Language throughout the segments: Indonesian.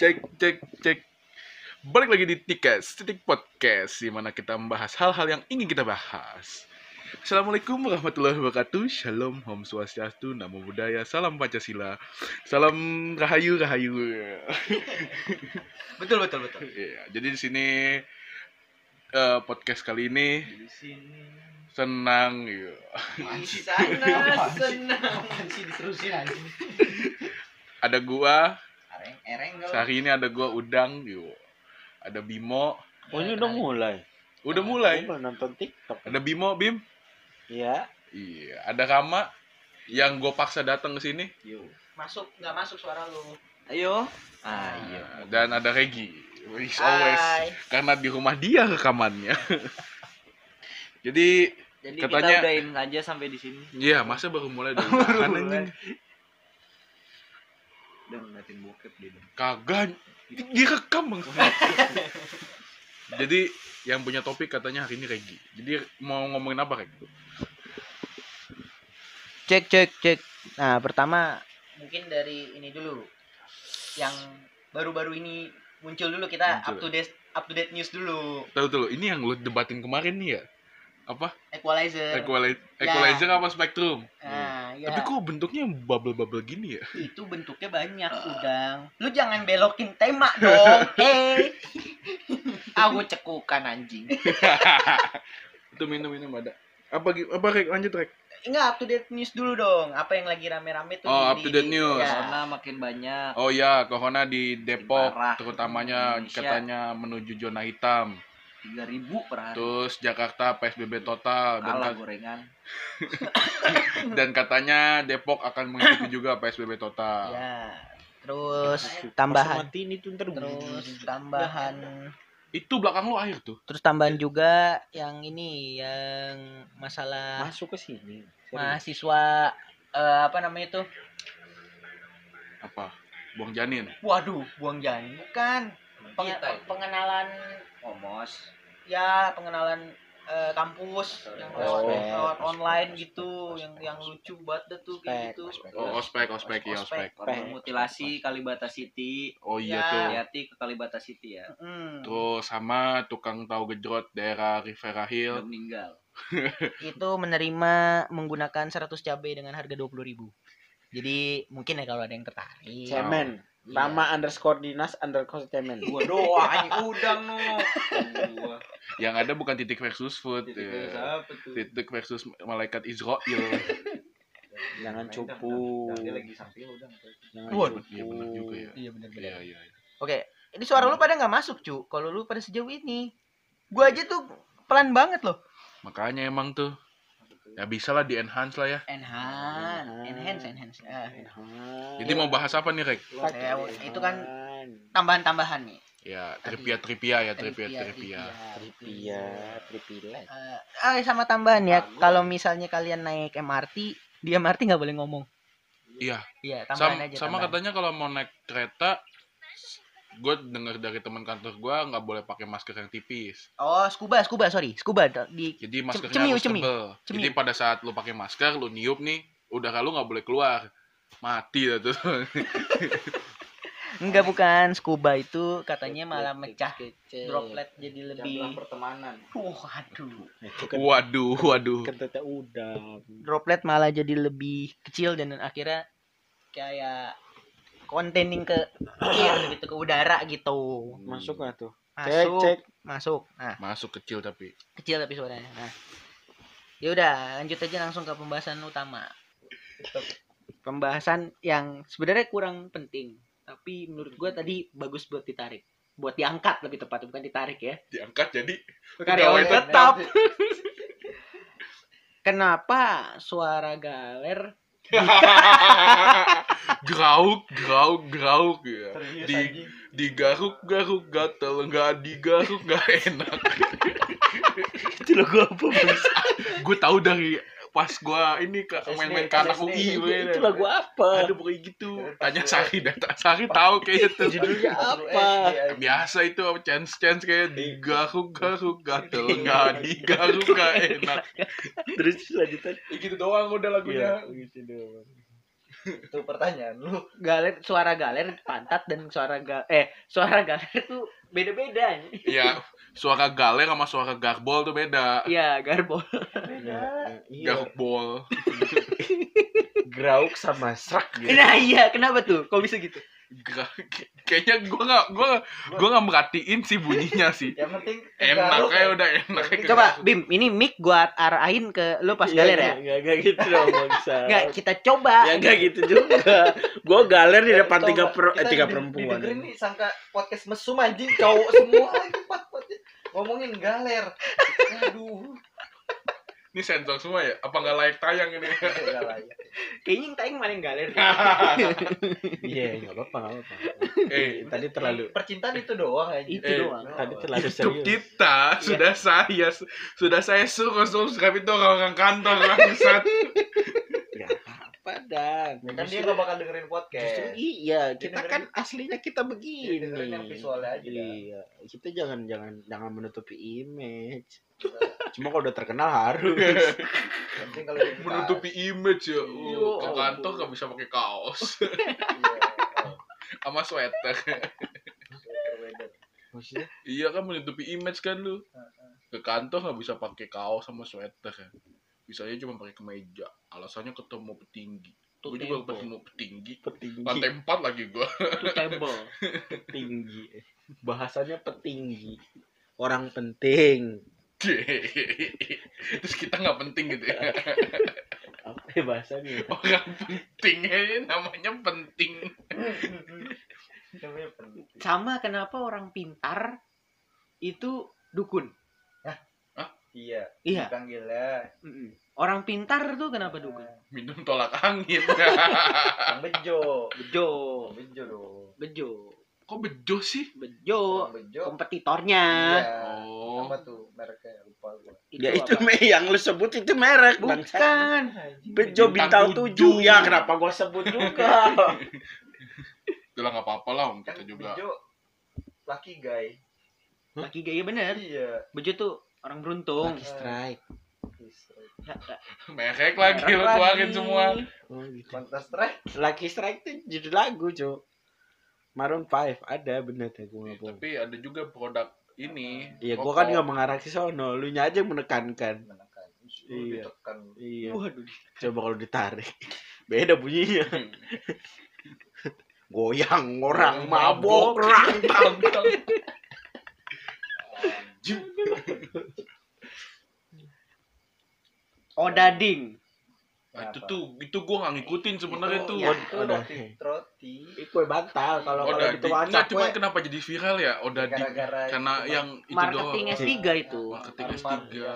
cek cek cek balik lagi di tiket titik podcast di mana kita membahas hal-hal yang ingin kita bahas Assalamualaikum warahmatullahi wabarakatuh Shalom, Om Swastiastu, Namo Buddhaya, Salam Pancasila Salam Rahayu, Rahayu Betul betul betul. Iya, Jadi di sini eh, podcast kali ini Di sini. senang iya. Di sana senang. Ada gua, Ereng ereng ini ada gua Udang iya. Ada Bimo, Oh ini udah mulai. udah mulai Gua nonton TikTok. Ada Bimo, Bim Iya. Iya, ada Rama yang gue paksa datang ke sini. Masuk nggak masuk suara lu. Ayo. Ah Nah, Dan ada Regi. Hai. always karena di rumah dia rekamannya. Jadi, Jadi Katanya- kita udahin aja sampai di sini. iya masa baru mulai dari anjing. Udah ngeliatin bokep dia. dong. Kagak direkam bang. Jadi yang punya topik katanya hari ini Regi. Jadi mau ngomongin apa kayak gitu? Cek cek cek. Nah pertama mungkin dari ini dulu. Yang baru-baru ini muncul dulu kita Muncul. up to date up to date news dulu. Tahu tuh ini yang lu debatin kemarin nih ya? Apa? Equalizer. Equalizer, equalizer apa spektrum? Nah, ya. Tapi kok bentuknya bubble-bubble gini ya? itu bentuknya banyak udang lu jangan belokin tema dong hei aku cekukan anjing Itu minum-minum ada. Apa apa Rek? lanjut Rek? enggak up to date news dulu dong apa yang lagi rame-rame tuh Oh, di- up to date di- news. ya. Corona makin banyak. Oh ya, corona di Depok Parah. terutamanya Indonesia. katanya menuju zona hitam. 3000 per hari. Terus Jakarta PSBB total dan, Kalah ka- gorengan. dan katanya Depok akan mengikuti juga PSBB total. ya terus tambahan mati ini tuh ntar terus tambahan Itu belakang lu air tuh. terus tambahan juga yang ini yang masalah masuk ke sini. Mahasiswa eh, apa namanya tuh Apa? Buang janin. waduh buang janin bukan Penge- Kita itu. pengenalan Omos. ya pengenalan eh, kampus yang Oh. lewat, online gitu yang yang lucu banget dah tuh kayak Ospek, gitu ospek. Oh, ospek, ospek, iya ospek. Korban mutilasi Kalibata City. Oh iya Ya. tuh. Hati-hati ke Kalibata City ya. Hmm, Terus sama tukang tahu gejrot daerah Rivera Udah Hill. meninggal. itu menerima menggunakan 100 cabai dengan harga 20.000 jadi mungkin ya kalau ada yang tertarik Cemen. Iya. Nama underscore dinas underscore cemen. Gua doang anjing udang no. Gua. Yang ada bukan titik versus food. Titik ya. siapa tuh? Titik versus malaikat Israel. Jangan cupu. Dia lagi samping udah. Jangan Waduh. cupu. Iya benar juga ya. iya benar Iya, iya. iya. oke ini suara lu pada nggak masuk cu kalau lu pada sejauh ini gua aja tuh pelan banget loh Makanya emang tuh ya bisa lah di enhance lah ya. enhance enhance enhance Ah, Jadi mau bahas apa nih, Rek? Ya, itu kan tambahan-tambahan nih Ya, trivia trivia ya, trivia Trivia, trivia. Trivia, trivia. Eh, ah, sama tambahan ya kalau misalnya kalian naik MRT di MRT nggak boleh ngomong Iya, iya sama, tambahan aja sama tambahan. katanya kalau mau naik kereta gue dengar dari teman kantor gue nggak boleh pakai masker yang tipis. oh scuba scuba sorry scuba di Jadi maskernya cemiu, harus cemiu. tebel. Cemiu. Jadi pada saat lu pakai masker, lu niup nih, udah lu nggak boleh keluar. Mati dah tuh. Enggak bukan scuba itu katanya malah mecah Kecil. droplet jadi lebih pertemanan. waduh Itu kan waduh, waduh. kentutnya udang. droplet malah jadi lebih kecil dan akhirnya kayak containing ke air gitu ke udara gitu. Masuk nggak tuh? Cek, masuk cek. masuk. Nah. Masuk kecil tapi. kecil tapi suaranya. Nah. Ya udah lanjut aja langsung ke pembahasan utama. Pembahasan yang sebenarnya kurang penting tapi menurut gua tadi bagus buat ditarik. Buat diangkat lebih tepat bukan ditarik ya. Diangkat jadi karyawan tetap. kenapa suara galer grauk, grauk, grauk ya. Di digaruk garuk gatel nggak digaruk nggak enak. Itu lagu apa bang? gue tahu dari pas gua ini ke main-main ke anak. UI Itu lagu apa? ada pokoknya gitu tanya Sari data Sari tahu kayaknya tuh Judulnya apa? biasa itu chance chance kayak digaruk garuk gatel nggak digaruk nggak enak Terus lanjutan. Ya gitu doang udah lagunya Iya, gitu doang. Itu pertanyaan lu. galer suara galer pantat dan suara ga eh suara galer tuh beda-beda Iya, suara galer sama suara garbol tuh beda. iya garbol Iya. Garbol. Grauk sama serak gitu. nah iya kenapa tuh kok bisa gitu Gra- Kayaknya gua nggak gua gua nggak merhatiin sih bunyinya sih. Yang penting Enak kayak ya. udah enak. kayak coba bim ini mic gua arahin ke lu pas galer ya Enggak, enggak gitu dong, bangsa. Enggak, kita coba. Ya enggak gitu juga. Gua galer di depan tiga per, eh, tiga di- perempuan. nih sangka podcast mesum anjing cowok semua ngomongin galer. Aduh. Ini sensor semua ya? Apa nggak layak tayang ini? Enggak lah ya. Kayaknya yang tayang paling galer. Iya, enggak apa-apa, enggak apa-apa. eh, Tadi terlalu Percintaan itu doang aja. Itu Eh, doang. tadi terlalu serius. kita sudah saya sudah saya suruh subscribe itu orang-orang kantor bangsat. Ya apa dan. Kan dia gak bakal dengerin podcast. Justru iya, kita dengerin- kan aslinya kita begini. dengerin yang visualnya aja. Iya, kita jangan jangan jangan menutupi image. Cuma kalau udah terkenal harus. Penting kalau Menutupi image ya. Iya. Uh, ke kantor nggak bisa pakai kaos Iya. sama sweater. Maksudnya? iya kan menutupi image kan lu. Ke kantor nggak bisa pakai kaos sama sweater kan. Bisanya cuma pakai kemeja. Alasannya ketemu petinggi. Tuh Gue juga ketemu petinggi. Petinggi. Lantai empat lagi gua. Itu table. Petinggi. Bahasanya petinggi. Orang penting. Terus kita nggak penting gitu ya. Apa ya bahasanya? Orang penting aja namanya penting. Namanya penting. Sama kenapa orang pintar itu dukun? Iya. Iya. Dipanggilnya Mm-mm. Orang pintar tuh kenapa dukun? Minum tolak angin. Bejo. Bejo. Bejo dong. Bejo. Kok bejo sih? Bejo. Bejo. Kompetitornya. Iya. Oh. Apa tuh mereknya lupa gua. Ya itu apa? me yang lu sebut itu merek bangsa. Bukan. Bejo Bintang bintang tujuh. Ya kenapa gua sebut juga? Udah nggak apa-apa lah, Om. Kan kita juga. bejo laki guy. Laki gaya bener. Iya. Bejo tuh orang beruntung. Lucky strike. Ya, ya. Merek lagi lu tuangin semua. Oh, gitu. Counter Strike. Lucky strike itu judul lagu, Cuk. Maroon 5 ada bener ya gua nggak bohong. Tapi ada juga produk ini. Iya, gua rokok. kan nggak mengarah ke sono, lu nya aja yang menekankan. Menekan. Iya. Ditekan. Iya. Waduh. Coba kalau ditarik. Beda bunyinya. Goyang orang mabok. Tang, tang, tang. Nah, itu tuh itu gua nggak ngikutin sebenarnya Itu- tuh. ya. Itu Udah. roti. Roti. Itu bantal kalau kalau gitu mah enggak cuman kenapa jadi viral ya Oda di karena itu, yang itu Marketing doang. S3 itu. Marketing Arman, S3. iya.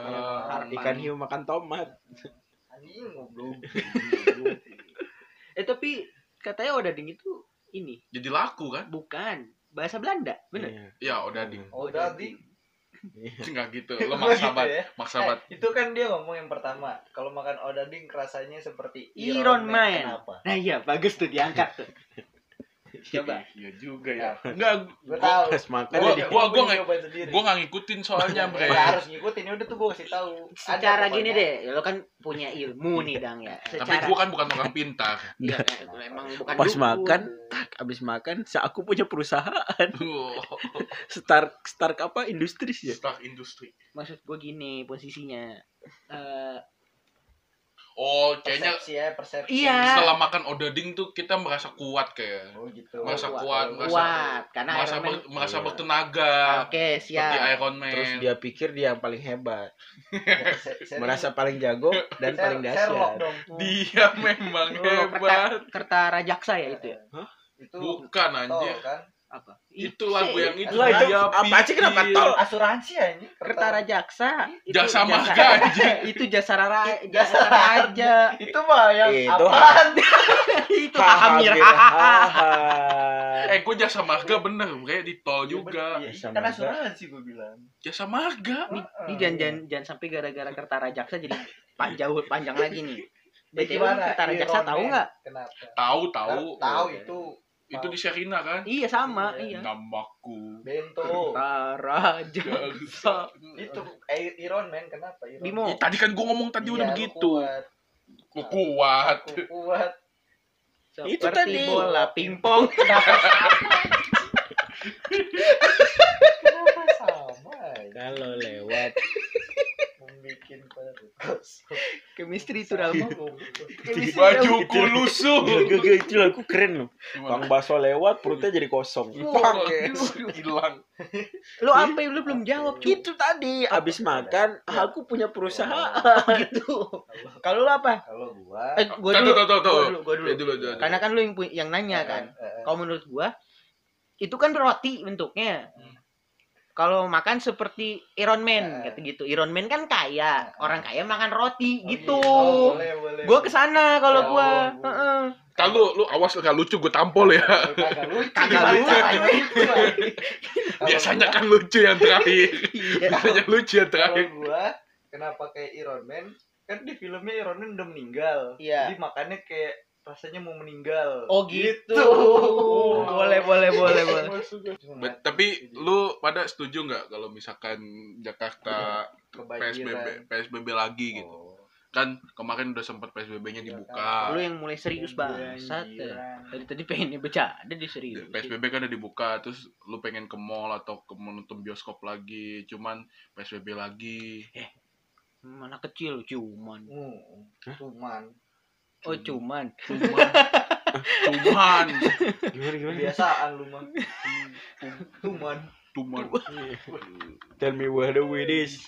Ikan hiu makan tomat. Anjing ngobrol. Eh tapi katanya odading itu ini Jadi laku kan? bukan bahasa Belanda, bener? Iya. Ya Oda di. Oh, Dadi. Iya. Enggak gitu. Lo maksa Gitu banget, ya. maksa Eh, itu kan dia ngomong yang pertama, kalau makan odading rasanya seperti Iron Man. Kenapa? Nah iya bagus tuh diangkat tuh. Coba. Iya juga ya. Nah. Enggak, Gue tahu. Gua- dia gua- gua nggak- nyobain sendiri. gua nggak ngikutin soalnya, Bre. Ya, harus ngikutin ya udah tuh gue kasih tahu. Secara gini deh, lo kan punya ilmu nih dang ya. Tapi gua kan bukan orang pintar. Iya, emang bukan Pas dukun. makan, tak abis makan, sa aku punya perusahaan. Wow. Stark Stark apa industri ya? Star industri. Maksud gue gini posisinya. Eh Oh, kayaknya persepsi ya, persepsi. Iya. setelah makan odading tuh kita merasa kuat kayak. Oh gitu. Merasa kuat, kuat, merasa kuat karena merasa, Iron Man. ber- merasa Iya. bertenaga. Oke, Seperti siap. Iron Man. Terus dia pikir dia yang paling hebat, merasa paling jago dan Ser- paling dahsyat. dong. Dia memang Oh, kerta, hebat. kerta rajaksa ya itu ya? Itu Bukan anjir. kan. Apa? Itu lagu yang itu. Lah, itu apa sih kenapa tol? Asuransi anjing. Kerta rajaksa. itu Jasa marga, anjing. itu jasa ra, Jasa raja. Itu mah yang Itu apaan? itu hamir. Eh, gue jasa marga bener, kayak di tol juga. Iya, Jasa Kan asuransi gue bilang. Jasa marga. Nih, nih jangan, jangan, jangan sampai gara-gara kerta rajaksa jadi panjang panjang lagi nih. Ya, BTW kerta rajaksa Iron tahu Man? nggak? Kenapa? Tahu, tahu. Tahu itu Itu di Sherina kan? Iya sama, Iya. iya. Namaku. bento. Kerta rajaksa. Itu I- Iron Man kenapa Iron Bimo. Ih, tadi kan gue ngomong tadi udah Iya, lu begitu. kuat. Gue kuat. Aku kuat. Seperti Itu tadi. bola pingpong. Kenapa sama ya? Kalau lewat Perut kosong. Chemistry itu lusuh. Gak, gak, itu lagu keren loh. Bang? Baso lewat, perutnya jadi kosong. Bang, hilang. Lu apa lu belum jawab, cuy? Itu tadi, abis makan, aku punya perusahaan. gitu. Kalau lu apa? Kalau gua Eh, gua dulu. Gua dulu, gua dulu. Karena kan lu yang yang nanya kan. Eh, eh, Kalau menurut gua itu kan roti bentuknya. Kalau makan seperti Iron Man Eh. kata gitu. Iron Man kan kaya, Eh. orang kaya makan roti oh, gitu. gitu. Boleh, boleh. Gua ke sana kalau Ya gua. Heeh. Kan lu, lu awas gak lucu gue tampol ya. Kagak lucu. Kagak lucu. Kalau Biasanya kan lucu yang terakhir. Iya. Biasanya lucu yang kalau terakhir. gua kenapa kayak Iron Man kan di filmnya Iron Man udah meninggal Iya. jadi makannya kayak rasanya mau meninggal Oh gitu. Gitu. Boleh, boleh, boleh, boleh. Tapi lu pada setuju nggak kalau misalkan Jakarta kebanjiran. PSBB PSBB lagi gitu? Oh. Kan kemarin udah sempat PSBB-nya Iya, dibuka. Lu yang mulai serius bangsat. ya. Kebanjiran. Tadi tadi pengennya bercanda di serius. PSBB kan udah dibuka terus lu pengen ke mall atau ke menonton bioskop lagi cuman PSBB lagi Mana kecil cuman. Hmm, cuman Oh cuman. cuman. Cuman. Gimana, gimana? kebiasaan lu mah cuman. Cuman. Tell me what the way is.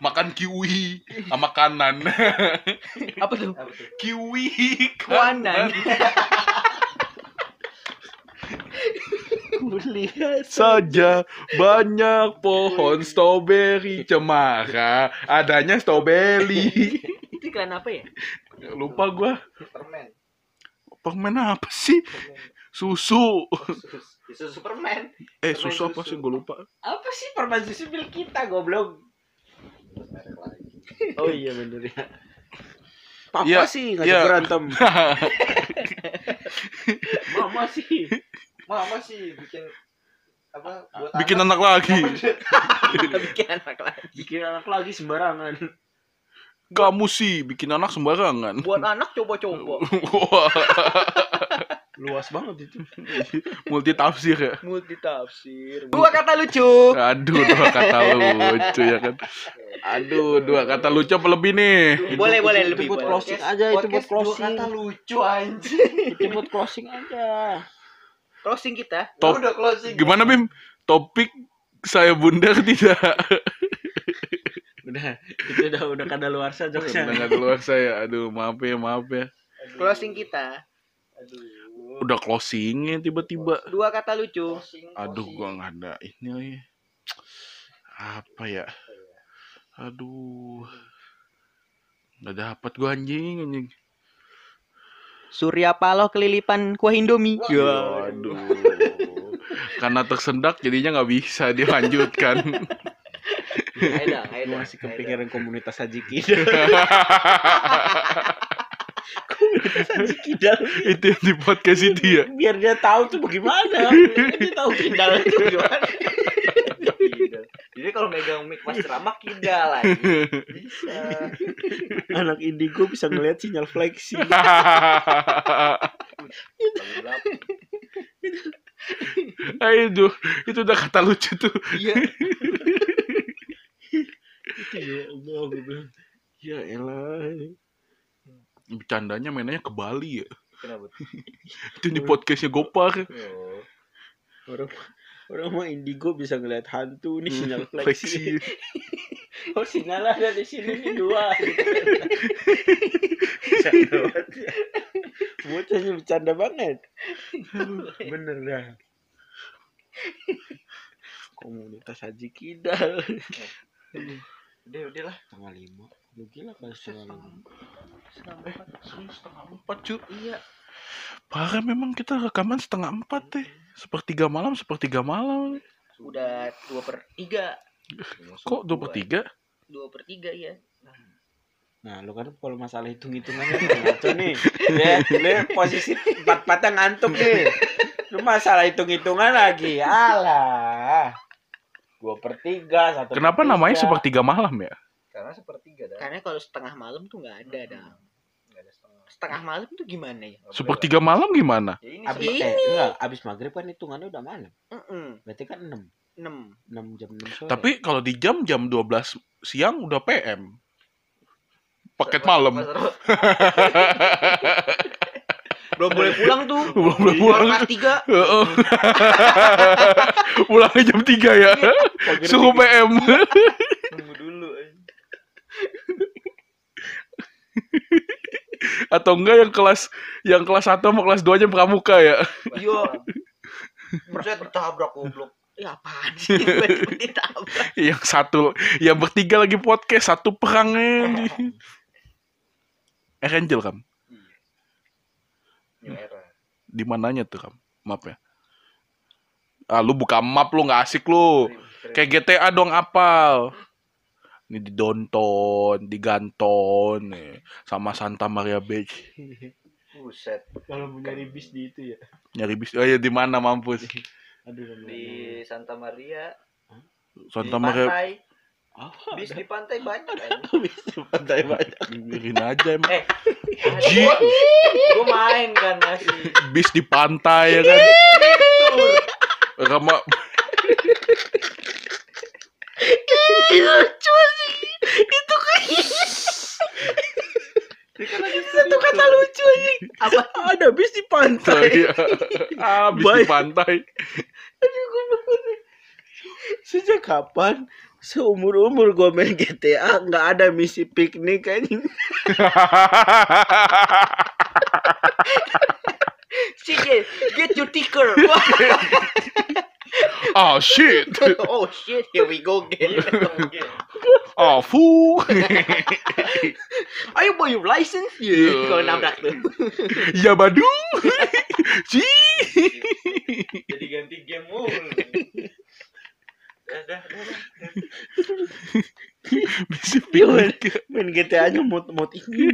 Makan kiwi sama kanan. Apa tuh? apa tuh? Kiwi Kanan. Kulihat saja banyak pohon stroberi cemara. Adanya stroberi Iklan apa ya? lupa gua Superman permen apa sih Superman. susu Oh, sus- itu Superman eh susu apa susu. sih gua lupa Apa sih permen susu milik kita, goblok? Oh iya bener ya. Papa Iya, sih ngajak iya. berantem. Mama sih. mama sih bikin apa buat bikin anak. anak lagi Bikin anak lagi. Bikin anak lagi sembarangan. Kamu sih bikin anak sembarangan Buat anak coba-coba. Wah, Luas banget itu. multi tafsir ya Multi tafsir. Dua kata lucu. aduh dua kata lucu ya kan aduh dua kata lucu apa lebih nih Boleh, boleh itu lebih. buat boleh. closing aja, itu buat Podcast dua closing. kata lucu anjing Itu buat closing aja. Closing kita. Top. udah closing gimana bim topik saya bundar tidak Udah, itu udah udah kada luar saja udah nggak keluar saya aduh maaf ya maaf ya Aduh. Closing kita. aduh udah closingnya tiba-tiba Dua kata lucu. closing aduh closing. gua nggak ada ini lagi apa ya aduh nggak dapat gua anjing anjing Surya Paloh kelilipan kuah Indomie. Waduh. Karena tersendak jadinya nggak bisa dilanjutkan. Aida, Lu Aida, masih Aida. kepikiran komunitas Haji Kidal. komunitas Haji Kidal. itu yang di podcast itu ya. Biar dia tahu tuh bagaimana. Dia tahu Kidal itu gimana. Kidal. Jadi kalau megang mic pas ceramah kidal lagi. Bisa. Anak indigo bisa ngelihat sinyal fleksi. Aduh, itu udah kata lucu tuh. Iya. Itu ya Allah, gue bilang. Ya elah. Bercandanya mainnya ke Bali ya. Kenapa? Itu di podcastnya Gopar. Oh. Orang orang mah indigo bisa ngelihat hantu nih sinyal Hmm, fleksi. Oh sinyal ada di sini nih dua. Ya. Bocahnya bercanda banget. Bener dah. Komunitas Haji Kidal. Udah, udah lah. Tanggal lima. Lu gila kan setengah lima. Setengah empat cuy. Iya. Parah memang kita rekaman setengah empat deh. Sepertiga malam, sepertiga malam. Udah dua per tiga. Kok dua per tiga? Dua per tiga ya. Nah, lu kan kalau masalah hitung-hitungannya ngaco nih. Ya, lu posisi empat-empatnya ngantuk nih. Lu masalah hitung-hitungan lagi. Alah. Dua per tiga, satu per Kenapa namanya tiga. sepertiga malam ya? Karena sepertiga dah. Karena kalau setengah malam tuh nggak ada dah. Nggak ada setengah. setengah malam tuh gimana ya? Sepertiga malam gimana? Ya ini Abis, sih. eh, enggak, abis maghrib kan hitungannya udah malam. Heeh. Berarti kan 6. 6. 6 jam 6 sore. Tapi kalau di jam jam 12 siang udah PM. Paket malam. Belum boleh pulang tuh. Belum boleh pulang. Kelas 3. Heeh. Pulangnya jam 3 ya. Suruh PM. Nunggu dulu. eh. Atau enggak yang kelas yang kelas 1 sama kelas 2 nya pramuka ya. Iya. Buset bertabrak goblok. Ya apaan sih? Ditabrak. Yang satu yang bertiga lagi podcast, satu perangnya. Eh Angel kam. Di mananya tuh kam? Mapnya. Ah lu buka map lu nggak asik lu. Kayak GTA dong apal. Ini didonton, diganton nih sama Santa Maria Beach. Buset. kalau mau nyari bis di itu ya. Nyari bis. Oh ya di mana mampus? Aduh, aduh, Di Santa Maria. Santa di Maria pantai. Oh, Bis di pantai banyak kan. bis di pantai banyak. biarin aja emang. Eh, Ji, gue main kan masih. bis di pantai ya kan. Sama Lucu sih. Itu kan Itu kata lucu aja. Apa? Ada bis di pantai. Iya. Ah, bis di pantai. Sejak kapan seumur-umur gue main GTA nggak ada misi piknik anjing. Shit, get, get your ticker. oh shit. oh shit, here we go again. Oh fu. Ayo bawa your license. Iya. Kalau nabrak tuh. ya badu. Ci. Jadi ganti game mulu. Dah, dah, dah, dah. Bis Iya, piknik. Main GTA nya mod mod ini.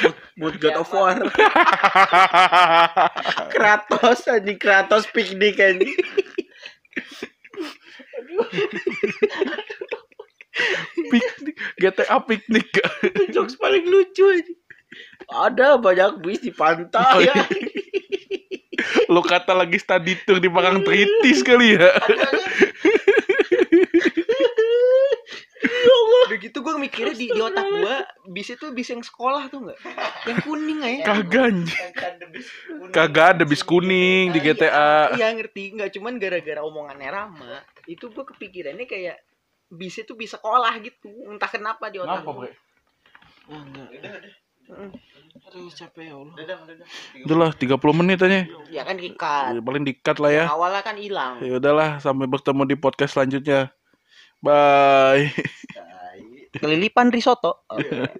Mod, mod God of War. Kratos anjing Kratos piknik anjing. piknik. GTA piknik. Jokes paling lucu anjing. Ada banyak bis di Oh, pantai ya. iya. Lo kata lagi study tour di Parang Tritis kali ya. Udah gitu gue mikirnya di, di otak gue bis itu bis yang sekolah tuh nggak? Yang kuning aja. Kagak anjing. Kagak ada bis kuning. Kagak ada bis kuning di GTA. Iya ngerti, nggak cuman gara-gara omongannya Rama, itu gue kepikirannya kayak bis itu bisa sekolah gitu, entah kenapa di otak. Bre? Ah, enggak. Udah, udah. Aduh capek ya Allah. Udah, dah, udah, dah. Udah lah 30 menit aja. Ya kan dikat. Ya, paling dikat lah ya. Awalnya kan hilang. Ya udahlah sampai bertemu di podcast selanjutnya. Bye. Tai. Kelilipan risotto. Oke.